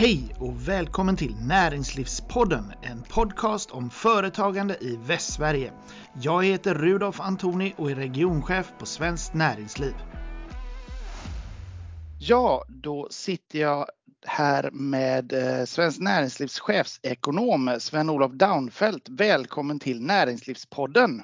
Hej och välkommen till Näringslivspodden, en podcast om företagande i Västsverige. Jag heter Rudolf Antoni och är regionchef på Svenskt Näringsliv. Ja, då sitter jag här med eh, Svenskt Näringslivs chefsekonom Sven-Olof Daunfeldt. Välkommen till Näringslivspodden.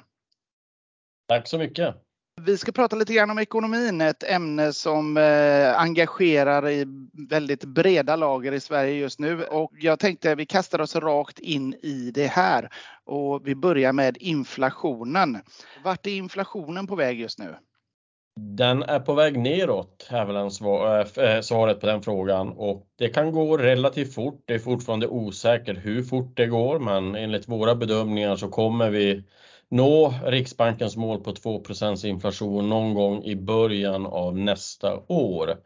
Tack så mycket. Vi ska prata lite grann om ekonomin, ett ämne som eh, engagerar i väldigt breda lager i Sverige just nu. Och jag tänkte att vi kastar oss rakt in i det här. Och vi börjar med inflationen. Vart är inflationen på väg just nu? Den är på väg neråt, är väl svar, eh, eh, svaret på den frågan. Och det kan gå relativt fort. Det är fortfarande osäkert hur fort det går, men enligt våra bedömningar så kommer vi nå Riksbankens mål på 2% inflation någon gång i början av nästa år.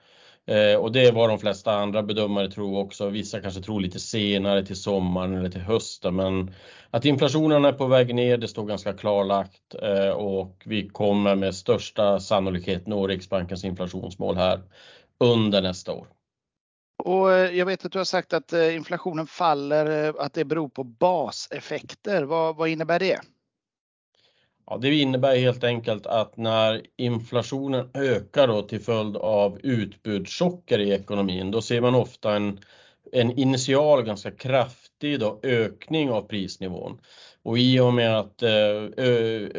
Eh, och det är vad de flesta andra bedömare tror också. Vissa kanske tror lite senare till sommaren eller till hösten. Men att inflationen är på väg ner, det står ganska klarlagt eh, och vi kommer med största sannolikhet nå Riksbankens inflationsmål här under nästa år. Och eh, jag vet att du har sagt att inflationen faller, att det beror på baseffekter. Vad, vad innebär det? Ja, det innebär helt enkelt att när inflationen ökar då till följd av utbudschocker i ekonomin, då ser man ofta en, en initial ganska kraftig då ökning av prisnivån. Och i och med att eh,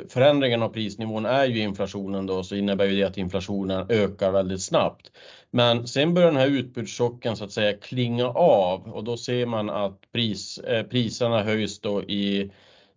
förändringen av prisnivån är ju inflationen då så innebär ju det att inflationen ökar väldigt snabbt. Men sen börjar den här utbudschocken så att säga klinga av och då ser man att pris, eh, priserna höjs då i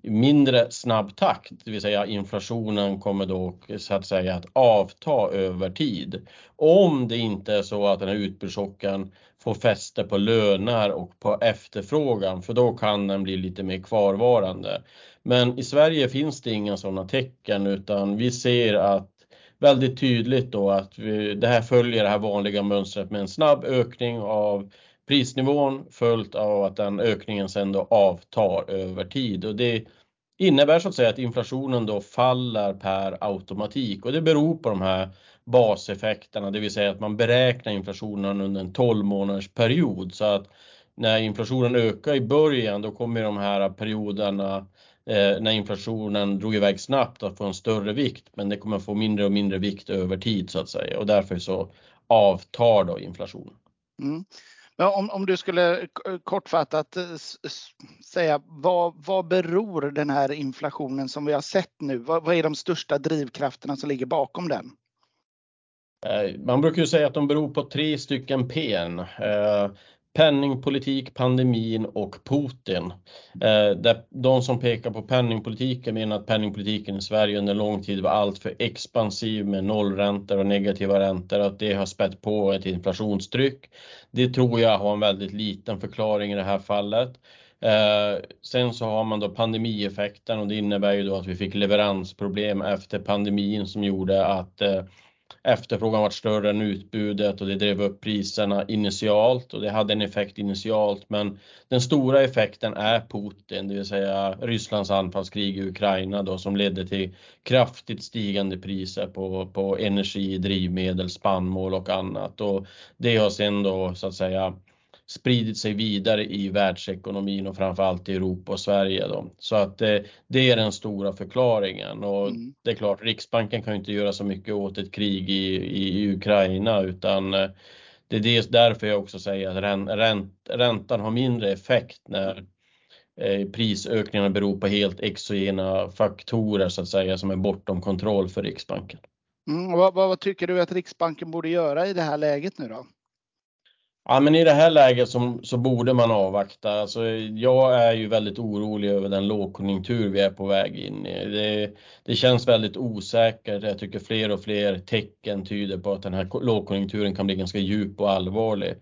mindre snabb takt, det vill säga inflationen kommer då så att säga att avta över tid. Om det inte är så att den här utbudschocken får fäste på löner och på efterfrågan, för då kan den bli lite mer kvarvarande. Men i Sverige finns det inga sådana tecken utan vi ser att väldigt tydligt då att vi, det här följer det här vanliga mönstret med en snabb ökning av prisnivån följt av att den ökningen sen då avtar över tid. Och det innebär så att säga att inflationen då faller per automatik. Och det beror på de här baseffekterna, det vill säga att man beräknar inflationen under en 12 månaders period så att när inflationen ökar i början då kommer de här perioderna eh, när inflationen drog iväg snabbt att få en större vikt. Men det kommer få mindre och mindre vikt över tid så att säga. Och därför så avtar då inflationen. Mm. Om, om du skulle kortfattat eh, säga vad, vad beror den här inflationen som vi har sett nu? Vad, vad är de största drivkrafterna som ligger bakom den? Eh, man brukar ju säga att de beror på tre stycken P. Penningpolitik, pandemin och Putin. Eh, de som pekar på penningpolitiken menar att penningpolitiken i Sverige under lång tid var alltför expansiv med nollräntor och negativa räntor och att det har spett på ett inflationstryck. Det tror jag har en väldigt liten förklaring i det här fallet. Eh, sen så har man då pandemieffekten och det innebär ju då att vi fick leveransproblem efter pandemin som gjorde att eh, efterfrågan var större än utbudet och det drev upp priserna initialt och det hade en effekt initialt. Men den stora effekten är Putin, det vill säga Rysslands anfallskrig i Ukraina då som ledde till kraftigt stigande priser på, på energi, drivmedel, spannmål och annat. Och det har sen då så att säga spridit sig vidare i världsekonomin och framförallt i Europa och Sverige. Då. Så att det, eh, det är den stora förklaringen och mm. det är klart, Riksbanken kan inte göra så mycket åt ett krig i, i Ukraina utan eh, det är därför jag också säger att ränt, räntan har mindre effekt när eh, prisökningarna beror på helt exogena faktorer så att säga som är bortom kontroll för Riksbanken. Mm, vad, vad, tycker du att Riksbanken borde göra i det här läget nu då? Ja, men i det här läget så, så borde man avvakta. Alltså, jag är ju väldigt orolig över den lågkonjunktur vi är på väg in i. Det, det känns väldigt osäkert. Jag tycker fler och fler tecken tyder på att den här lågkonjunkturen kan bli ganska djup och allvarlig.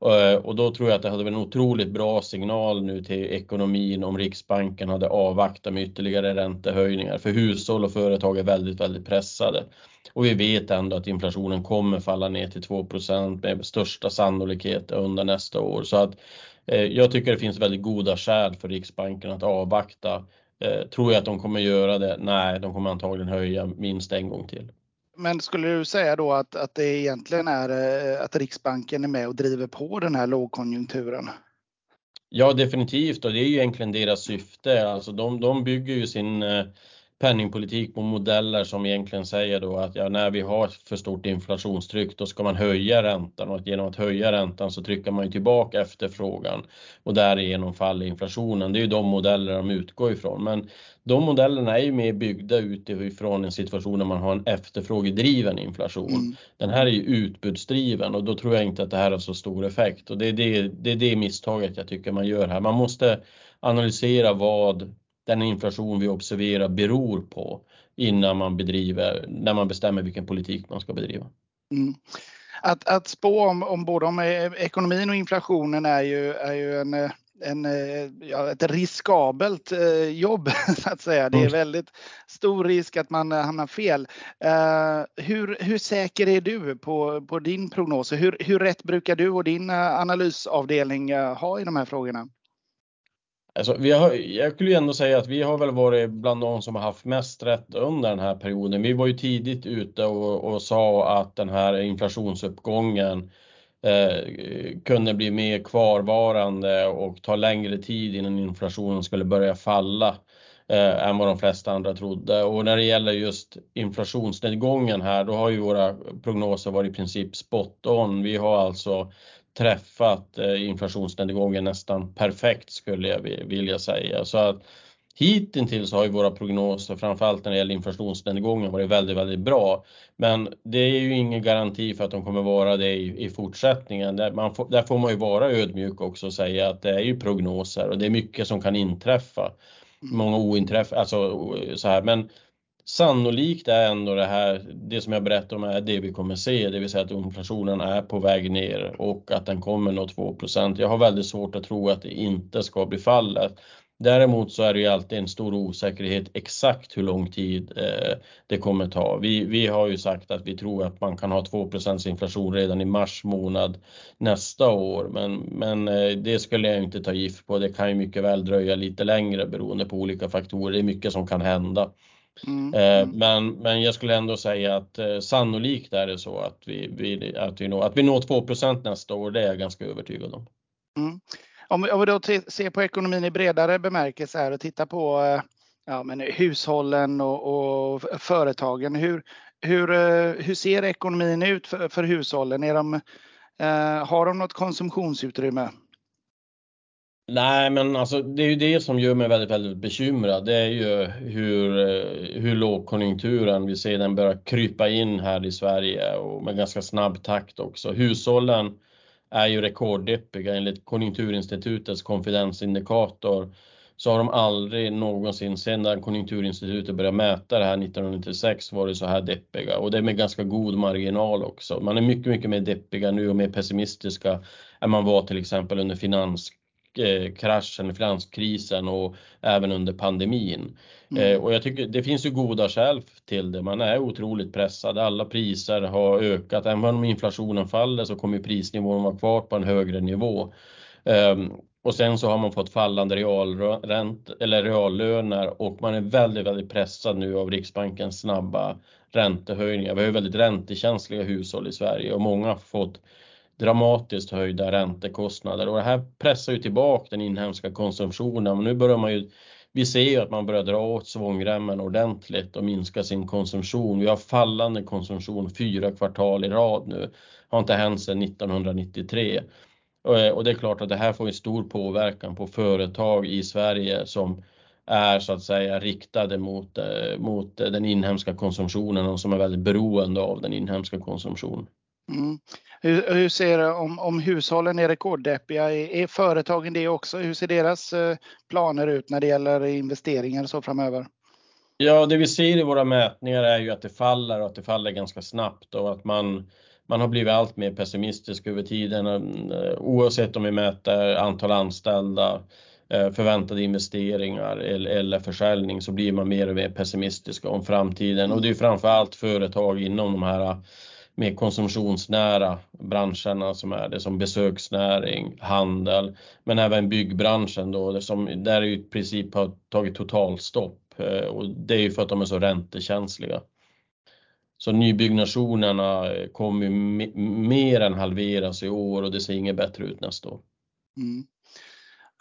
Eh, och då tror jag att det hade varit en otroligt bra signal nu till ekonomin om Riksbanken hade avvaktat med ytterligare räntehöjningar. För hushåll och företag är väldigt, väldigt pressade. Och vi vet ändå att inflationen kommer falla ner till 2% med största sannolikhet under nästa år. Så att eh, jag tycker det finns väldigt goda skäl för Riksbanken att avvakta. Eh, tror jag att de kommer göra det? Nej, de kommer antagligen höja minst en gång till. Men skulle du säga då att, att det egentligen är eh, att Riksbanken är med och driver på den här lågkonjunkturen? Ja, definitivt och det är ju egentligen deras syfte. Alltså de, de bygger ju sin eh, penningpolitik på modeller som egentligen säger då att ja, när vi har för stort inflationstryck då ska man höja räntan och att genom att höja räntan så trycker man ju tillbaka efterfrågan och därigenom faller inflationen. Det är ju de modeller de utgår ifrån. Men de modellerna är ju mer byggda utifrån en situation där man har en efterfrågedriven inflation. Mm. Den här är ju utbudsdriven och då tror jag inte att det här har så stor effekt och det är det, det är det misstaget jag tycker man gör här. Man måste analysera vad den inflation vi observerar beror på innan man bedriver, när man bestämmer vilken politik man ska bedriva. Mm. Att, att spå om, om både om ekonomin och inflationen är ju, är ju en, en, ja, ett riskabelt eh, jobb så att säga. Det är mm. väldigt stor risk att man hamnar fel. Uh, hur, hur säker är du på, på din prognos? Hur, hur rätt brukar du och din analysavdelning ha i de här frågorna? Alltså, vi har, jag skulle ändå säga att vi har väl varit bland de som har haft mest rätt under den här perioden. Vi var ju tidigt ute och, och sa att den här inflationsuppgången eh, kunde bli mer kvarvarande och ta längre tid innan inflationen skulle börja falla eh, än vad de flesta andra trodde. Och när det gäller just inflationsnedgången här, då har ju våra prognoser varit i princip spot on. Vi har alltså träffat eh, inflationsnedgången nästan perfekt skulle jag vilja säga. Så att hittills har ju våra prognoser, framförallt när det gäller inflationsnedgången, varit väldigt, väldigt bra. Men det är ju ingen garanti för att de kommer vara det i, i fortsättningen. Där, man får, där får man ju vara ödmjuk också och säga att det är ju prognoser och det är mycket som kan inträffa. Många ointräff, alltså så här, men Sannolikt är ändå det här, det som jag berättade om är det vi kommer se, det vill säga att inflationen är på väg ner och att den kommer nå 2% Jag har väldigt svårt att tro att det inte ska bli fallet. Däremot så är det ju alltid en stor osäkerhet exakt hur lång tid eh, det kommer ta. Vi, vi har ju sagt att vi tror att man kan ha 2% inflation redan i mars månad nästa år, men, men eh, det skulle jag inte ta gift på. Det kan ju mycket väl dröja lite längre beroende på olika faktorer. Det är mycket som kan hända. Mm. Eh, mm. Men, men jag skulle ändå säga att eh, sannolikt är det så att vi, vi, att vi, når, att vi når 2% nästa år, det är jag ganska övertygad om. Mm. Om, om vi då ser på ekonomin i bredare bemärkelse här och tittar på eh, ja, men hushållen och, och företagen. Hur, hur, hur ser ekonomin ut för, för hushållen? Är de, har de något konsumtionsutrymme? Nej, men alltså det är ju det som gör mig väldigt, väldigt bekymrad. Det är ju hur, eh, hur lågkonjunkturen, vi ser den börja krypa in här i Sverige och med ganska snabb takt också. Hushållen är ju rekorddeppiga enligt Konjunkturinstitutets konfidensindikator så har de aldrig någonsin sedan Konjunkturinstitutet började mäta det här 1996 varit så här deppiga och det är med ganska god marginal också. Man är mycket, mycket mer deppiga nu och mer pessimistiska än man var till exempel under finans Eh, kraschen, finanskrisen och även under pandemin. Mm. Eh, och jag tycker det finns ju goda skäl till det. Man är otroligt pressad. Alla priser har ökat. Även om inflationen faller så kommer prisnivån vara kvar på en högre nivå. Um, och sen så har man fått fallande realränt, eller reallöner och man är väldigt, väldigt pressad nu av Riksbankens snabba räntehöjningar. Vi har ju väldigt räntekänsliga hushåll i Sverige och många har fått dramatiskt höjda räntekostnader och det här pressar ju tillbaka den inhemska konsumtionen. Men nu börjar man ju, vi ser ju att man börjar dra åt svångremmen ordentligt och minska sin konsumtion. Vi har fallande konsumtion fyra kvartal i rad nu. Har inte hänt sedan 1993. Eh, och det är klart att det här får en stor påverkan på företag i Sverige som är så att säga riktade mot, eh, mot den inhemska konsumtionen och som är väldigt beroende av den inhemska konsumtionen. Mm. Hur, hur ser det om, om hushållen är rekorddeppiga? Är, är företagen det också? Hur ser deras eh, planer ut när det gäller investeringar så framöver? Ja, det vi ser i våra mätningar är ju att det faller och att det faller ganska snabbt och att man, man har blivit allt mer pessimistisk över tiden eh, oavsett om vi mäter antal anställda, eh, förväntade investeringar eller försäljning så blir man mer och mer pessimistisk om framtiden och det är framför allt företag inom de här mer konsumtionsnära branscherna som är det som besöksnäring, handel, men även byggbranschen då, det som, där i princip har tagit totalstopp eh, och det är ju för att de är så räntekänsliga. Så nybyggnationerna kommer mer än halveras i år och det ser inget bättre ut nästa år. Mm.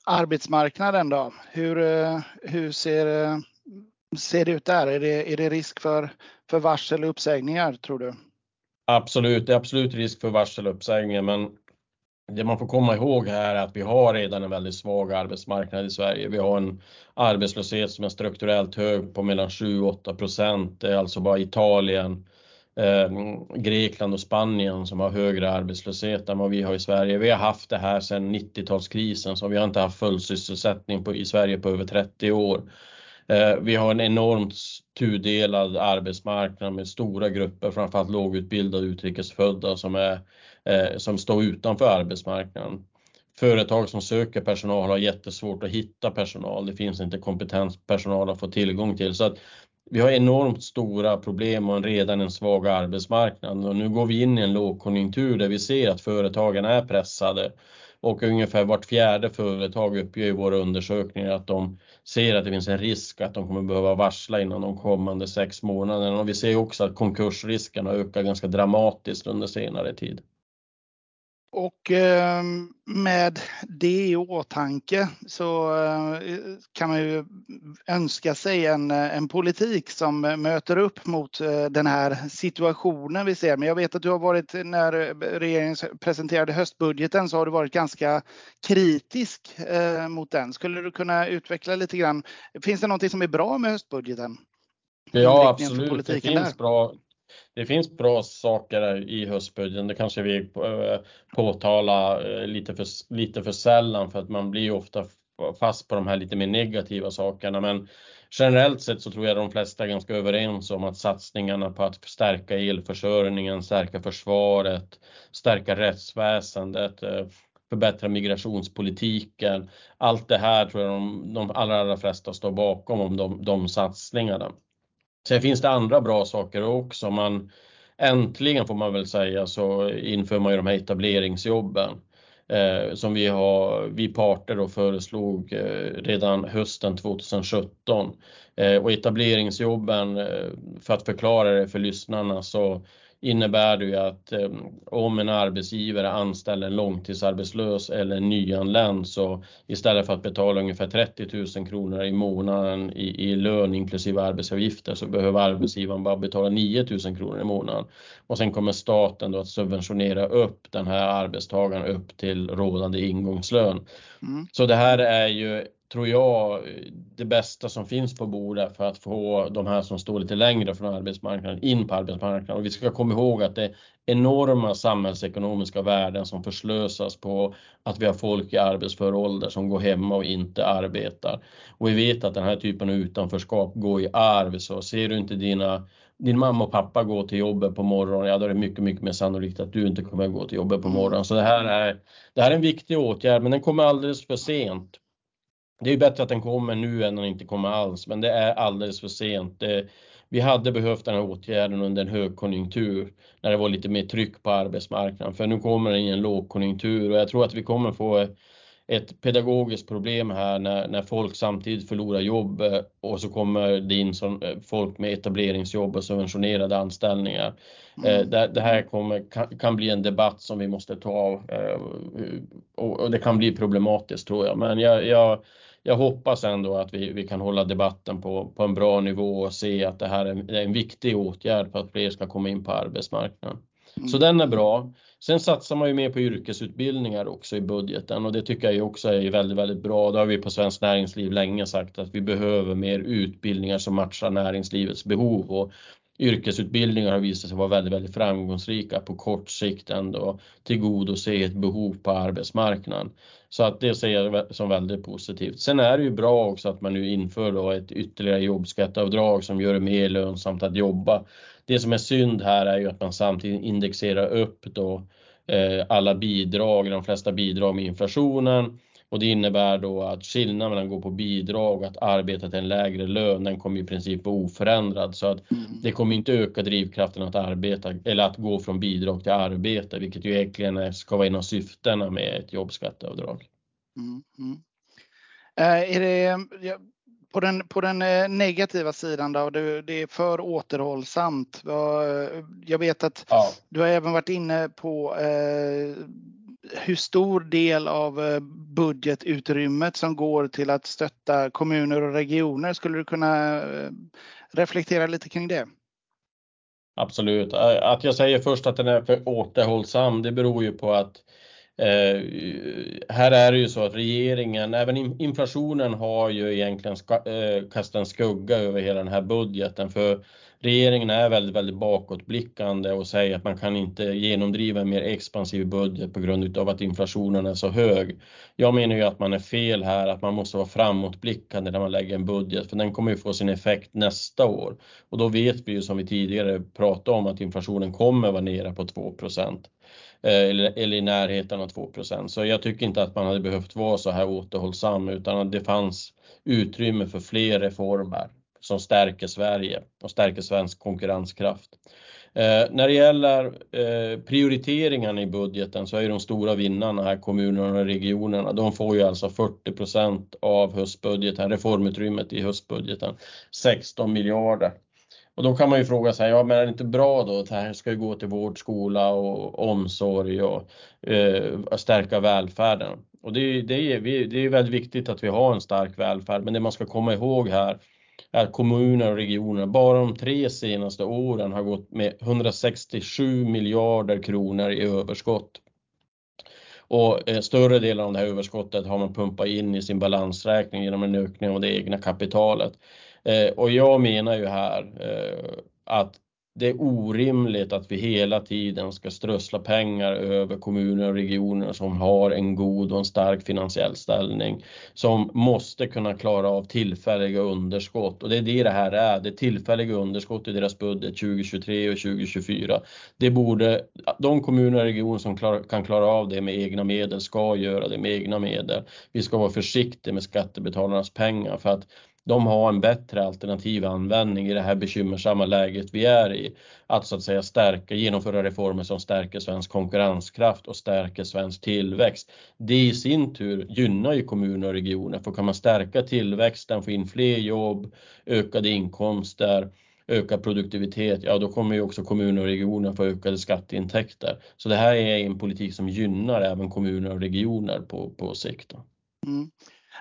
Arbetsmarknaden då? Hur, eh, hur ser, eh, ser det ut där? Är det, är det risk för, för varsel och uppsägningar tror du? Absolut, det är absolut risk för varseluppsägningar men det man får komma ihåg här är att vi har redan en väldigt svag arbetsmarknad i Sverige. Vi har en arbetslöshet som är strukturellt hög på mellan 7-8 procent. Det är alltså bara Italien, eh, Grekland och Spanien som har högre arbetslöshet än vad vi har i Sverige. Vi har haft det här sedan 90-talskrisen, så vi har inte haft full sysselsättning på, i Sverige på över 30 år. Eh, vi har en enormt tudelad arbetsmarknad med stora grupper, framför allt lågutbildade utrikesfödda som är eh, som står utanför arbetsmarknaden. Företag som söker personal har jättesvårt att hitta personal. Det finns inte kompetens personal att få tillgång till. Så att vi har enormt stora problem och redan en svag arbetsmarknad. Och nu går vi in i en lågkonjunktur där vi ser att företagen är pressade och ungefär vart fjärde företag uppger i våra undersökningar att de ser att det finns en risk att de kommer behöva varsla inom de kommande sex månaderna. Och vi ser också att konkursrisken har ökat ganska dramatiskt under senare tid. Och ehm, med det i åtanke så eh, kan man ju önska sig en, en politik som möter upp mot eh, den här situationen vi ser. Men jag vet att du har varit, när regeringen presenterade höstbudgeten så har du varit ganska kritisk eh, mot den. Skulle du kunna utveckla lite grann? Finns det någonting som är bra med höstbudgeten? Ja, absolut. Det finns där? bra det finns bra saker i höstbudgeten. Det kanske vi eh, påtalar eh, lite för, lite för sällan för att man blir ofta fast på de här lite mer negativa sakerna. Men generellt sett så tror jag de flesta är ganska överens om att satsningarna på att stärka elförsörjningen, stärka försvaret, stärka rättsväsendet, eh, förbättra migrationspolitiken. Allt det här tror jag de, de allra, allra flesta står bakom om de, de satsningarna. Sen finns det andra bra saker också. Man, äntligen får man väl säga så inför man ju de här etableringsjobben eh, som vi har, vi parter då föreslog eh, redan hösten 2017. Eh, och etableringsjobben, eh, för att förklara det för lyssnarna så innebär det ju att eh, om en arbetsgivare anställer en långtidsarbetslös eller en nyanländ så istället för att betala ungefär 30 000 kronor i månaden i, i lön inklusive arbetsavgifter så behöver arbetsgivaren bara betala 9 000 kronor i månaden. Och sen kommer staten då att subventionera upp den här arbetstagaren upp till rådande ingångslön. Mm. Så det här är ju tror jag, det bästa som finns på bordet för att få de här som står lite längre från arbetsmarknaden in på arbetsmarknaden. Och vi ska komma ihåg att det är enorma samhällsekonomiska värden som förslösas på att vi har folk i arbetsför ålder som går hemma och inte arbetar. Och vi vet att den här typen av utanförskap går i arv, så ser du inte dina din mamma och pappa gå till jobbet på morgonen, ja då är det mycket, mycket mer sannolikt att du inte kommer gå till jobbet på morgonen. Så det här är, det här är en viktig åtgärd, men den kommer alldeles för sent det är bättre att den kommer nu än att den inte kommer alls, men det är alldeles för sent. Det, vi hade behövt den här åtgärden under en högkonjunktur när det var lite mer tryck på arbetsmarknaden, för nu kommer den i en lågkonjunktur och jag tror att vi kommer få ett pedagogiskt problem här när, när folk samtidigt förlorar jobb eh, och så kommer det in som, eh, folk med etableringsjobb och subventionerade anställningar. Eh, mm. Det, det, här kommer, kan, kan, bli en debatt som vi måste ta och, och det kan bli problematiskt tror jag. Men jag, jag jag hoppas ändå att vi, vi kan hålla debatten på, på en bra nivå och se att det här är en, är en viktig åtgärd för att fler ska komma in på arbetsmarknaden. Mm. Så den är bra. Sen satsar man ju mer på yrkesutbildningar också i budgeten och det tycker jag också är väldigt, väldigt bra. Det har vi på Svenskt Näringsliv länge sagt att vi behöver mer utbildningar som matchar näringslivets behov och yrkesutbildningar har visat sig vara väldigt, väldigt framgångsrika på kort sikt ändå tillgodose ett behov på arbetsmarknaden. Så att det ser jag som väldigt positivt. Sen är det ju bra också att man nu inför då ett ytterligare jobbskatteavdrag som gör det mer lönsamt att jobba. Det som är synd här är ju att man samtidigt indexerar upp då eh, alla bidrag, de flesta bidrag med inflationen och det innebär då att skillnaden mellan att gå på bidrag och att arbeta till en lägre lön, den kommer i princip vara oförändrad. Så att mm. det kommer inte öka drivkraften att arbeta eller att gå från bidrag till arbete, vilket ju egentligen ska vara en av syftena med ett jobbskatteavdrag. Mm. Mm. Äh, är det, På den, på den negativa sidan då, det, det är för återhållsamt. Jag vet att ja. du har även varit inne på eh, hur stor del av budgetutrymmet som går till att stötta kommuner och regioner. Skulle du kunna reflektera lite kring det? Absolut. Att jag säger först att den är för återhållsam, det beror ju på att Eh, här är det ju så att regeringen, även inflationen har ju egentligen ska, eh, kastat en skugga över hela den här budgeten. För regeringen är väldigt, väldigt bakåtblickande och säger att man kan inte genomdriva en mer expansiv budget på grund av att inflationen är så hög. Jag menar ju att man är fel här, att man måste vara framåtblickande när man lägger en budget, för den kommer ju få sin effekt nästa år. Och då vet vi ju som vi tidigare pratade om att inflationen kommer vara nere på 2 eh, eller, eller i närheten av 2% Så jag tycker inte att man hade behövt vara så här återhållsam utan att det fanns utrymme för fler reformer som stärker Sverige och stärker svensk konkurrenskraft. Eh, när det gäller eh, prioriteringarna i budgeten så är de stora vinnarna här kommunerna och regionerna. De får ju alltså 40% av höstbudgeten, reformutrymmet i höstbudgeten, 16 miljarder. Och då kan man ju fråga sig, ja men är det inte bra då att det här ska gå till vård, skola och omsorg och eh, stärka välfärden? Och det, det, är, det är väldigt viktigt att vi har en stark välfärd, men det man ska komma ihåg här att kommuner och regioner bara de tre senaste åren har gått med 167 miljarder kronor i överskott. Och eh, större delen av det här överskottet har man pumpat in i sin balansräkning genom en ökning av det egna kapitalet. Eh, och jag menar ju här eh, att det är orimligt att vi hela tiden ska strössla pengar över kommuner och regioner som har en god och en stark finansiell ställning som måste kunna klara av tillfälliga underskott och det är det det här är. Det är tillfälliga underskott i deras budget 2023 och 2024. Det borde de kommuner och regioner som klar, kan klara av det med egna medel ska göra det med egna medel. Vi ska vara försiktiga med skattebetalarnas pengar för att de har en bättre alternativ användning i det här bekymmersamma läget vi är i. Att så att säga stärka, genomföra reformer som stärker svensk konkurrenskraft och stärker svensk tillväxt. Det i sin tur gynnar ju kommuner och regioner, för kan man stärka tillväxten, få in fler jobb, ökade inkomster, ökad produktivitet, ja då kommer ju också kommuner och regioner få ökade skatteintäkter. Så det här är en politik som gynnar även kommuner och regioner på, på sikt. Mm.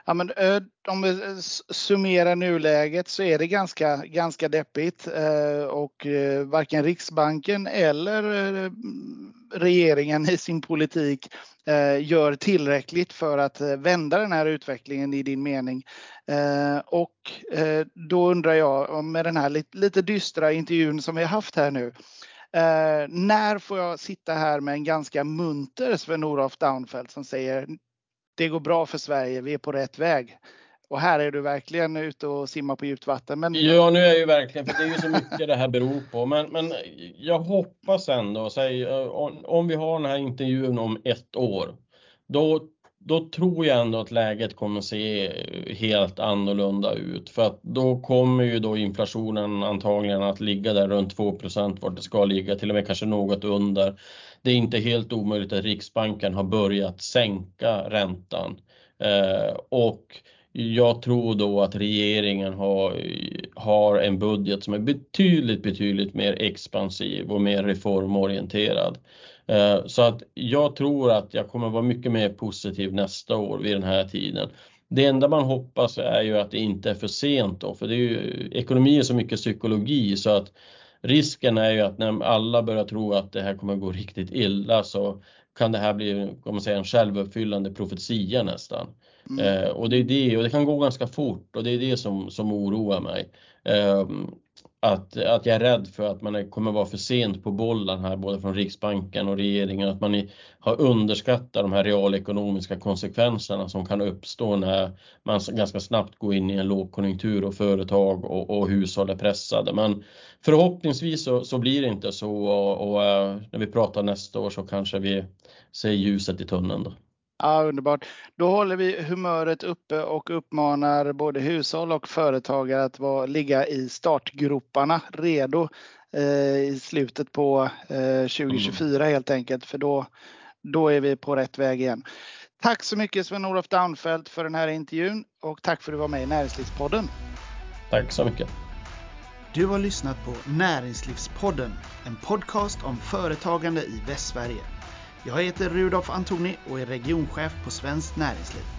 Ja, men, eh, om vi eh, summerar nuläget så är det ganska, ganska deppigt eh, och varken Riksbanken eller regeringen i sin politik gör tillräckligt för att vända den här utvecklingen i din mening. Och då undrar jag med den här lite dystra intervjun som vi har haft här nu. När får jag sitta här med en ganska munter Sven-Olof Daunfeldt som säger det går bra för Sverige, vi är på rätt väg. Och här är du verkligen ute och simmar på djupt vatten. Men... Ja, nu är jag ju verkligen, för det är ju så mycket det här beror på. Men, men jag hoppas ändå, säg, eh, om vi har den här intervjun om ett år, då, då tror jag ändå att läget kommer se helt annorlunda ut. För att då kommer ju då inflationen antagligen att ligga där runt 2% vart det ska ligga, till och med kanske något under det är inte helt omöjligt att Riksbanken har börjat sänka räntan. Eh, och jag tror då att regeringen har, har en budget som är betydligt, betydligt mer expansiv och mer reformorienterad. Eh, så att jag tror att jag kommer vara mycket mer positiv nästa år vid den här tiden. Det enda man hoppas är ju att det inte är för sent då, för det är ju, ekonomi är så mycket psykologi så att risken är ju att när alla börjar tro att det här kommer gå riktigt illa så kan det här bli man säga, en självuppfyllande profetia nästan. Mm. Eh, och det är det, och det kan gå ganska fort och det är det som, som oroar mig. Eh, att, att jag är rädd för att man kommer vara för sent på bollen här både från Riksbanken och regeringen, att man har underskattat de här realekonomiska konsekvenserna som kan uppstå när man ganska snabbt går in i en lågkonjunktur och företag och, och hushåll är pressade. Men förhoppningsvis så, så blir det inte så och, och, eh, när vi pratar nästa år så kanske vi ser ljuset i tunneln. Då. Ja, underbart. Då håller vi humöret uppe och uppmanar både hushåll och företagare att vara, ligga i startgroparna redo eh, i slutet på eh, 2024 mm. helt enkelt. För då, då är vi på rätt väg igen. Tack så mycket Sven-Olof Daunfeldt för den här intervjun och tack för att du var med i Näringslivspodden. Tack så mycket. Du har lyssnat på Näringslivspodden, en podcast om företagande i Västsverige. Jag heter Rudolf Antoni och är regionchef på Svenskt Näringsliv.